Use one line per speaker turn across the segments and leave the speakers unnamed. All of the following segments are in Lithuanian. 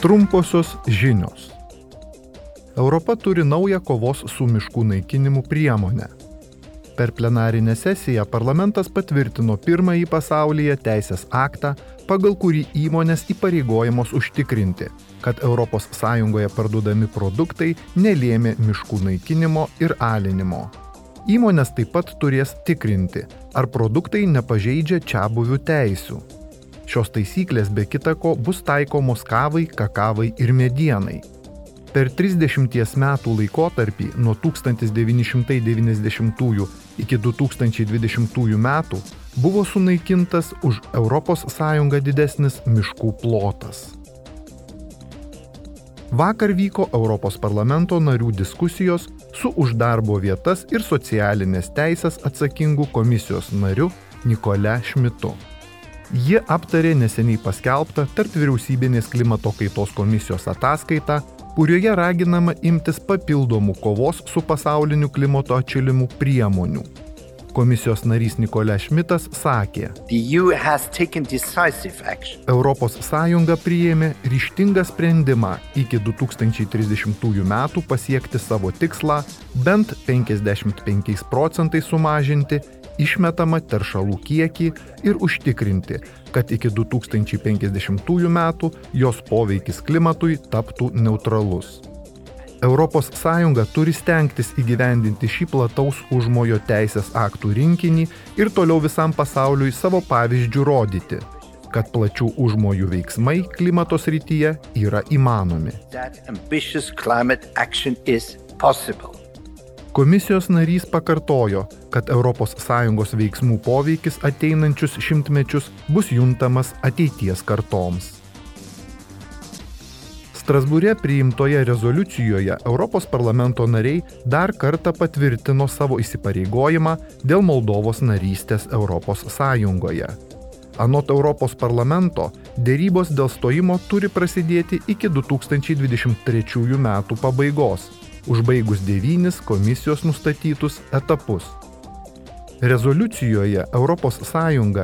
Trumposios žinios. Europa turi naują kovos su miškų naikinimu priemonę. Per plenarinę sesiją parlamentas patvirtino pirmąjį pasaulyje teisės aktą, pagal kurį įmonės įpareigojamos užtikrinti, kad ES parduodami produktai nelėmė miškų naikinimo ir alinimo. Įmonės taip pat turės tikrinti, ar produktai nepažeidžia čia buvių teisių. Šios taisyklės be kitako bus taikomos kavai, kakavai ir medienai. Per 30 metų laikotarpį nuo 1990 iki 2020 metų buvo sunaikintas už ES didesnis miškų plotas. Vakar vyko Europos parlamento narių diskusijos su už darbo vietas ir socialinės teisės atsakingu komisijos nariu Nikole Šmitu. Ji aptarė neseniai paskelbtą tarp vyriausybinės klimato kaitos komisijos ataskaitą, kurioje raginama imtis papildomų kovos su pasauliniu klimato atšilimu priemonių. Komisijos narys Nikolė Šmitas sakė, ES priėmė ryštingą sprendimą iki 2030 metų pasiekti savo tikslą bent 55 procentais sumažinti išmetamą teršalų kiekį ir užtikrinti, kad iki 2050 metų jos poveikis klimatui taptų neutralus. ES turi stengtis įgyvendinti šį plataus užmojo teisės aktų rinkinį ir toliau visam pasauliui savo pavyzdžių rodyti, kad plačių užmojų veiksmai klimatos rytyje yra įmanomi. Komisijos narys pakartojo, kad ES veiksmų poveikis ateinančius šimtmečius bus juntamas ateities kartoms. Strasbūre priimtoje rezoliucijoje Europos parlamento nariai dar kartą patvirtino savo įsipareigojimą dėl Moldovos narystės Sąjungoje. Anot Europos parlamento, dėrybos dėl stojimo turi prasidėti iki 2023 metų pabaigos užbaigus devynis komisijos nustatytus etapus. Rezoliucijoje ES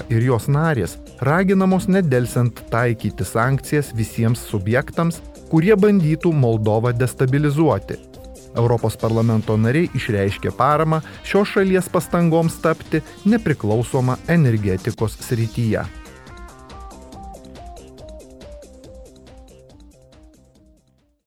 ir jos narės raginamos nedelsiant taikyti sankcijas visiems subjektams, kurie bandytų Moldovą destabilizuoti. Europos parlamento nariai išreiškė paramą šios šalies pastangoms tapti nepriklausoma energetikos srityje.